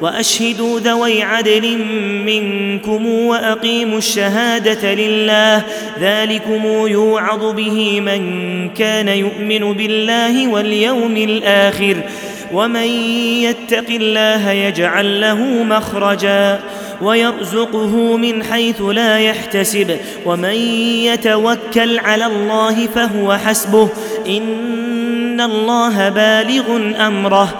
وأشهدوا ذوي عدل منكم وأقيموا الشهادة لله. ذلكم يوعظ به من كان يؤمن بالله واليوم الآخر. ومن يتق الله يجعل له مخرجا ويرزقه من حيث لا يحتسب. ومن يتوكل على الله فهو حسبه. إن الله بالغ أمره.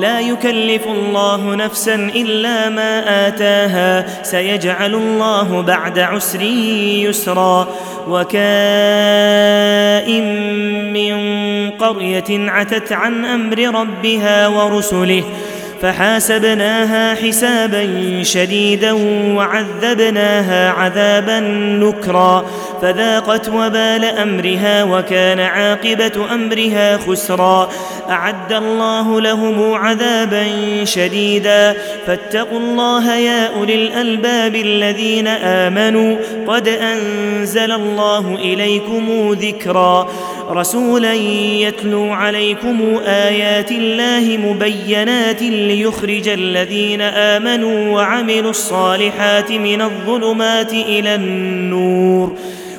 لا يكلف الله نفسا إلا ما آتاها. سيجعل الله بعد عسر يسرا. وكائن من قرية عتت عن أمر ربها ورسله فحاسبناها حسابا شديدا وعذبناها عذابا نكرا. فذاقت وبال أمرها وكان عاقبة أمرها خسرا. أعد الله لهم عذابا شديدا. فاتقوا الله يا أولي الألباب الذين آمنوا. قد أنزل الله إليكم ذكرا. رسولا يتلو عليكم آيات الله مبينات ليخرج الذين آمنوا وعملوا الصالحات من الظلمات إلى النور.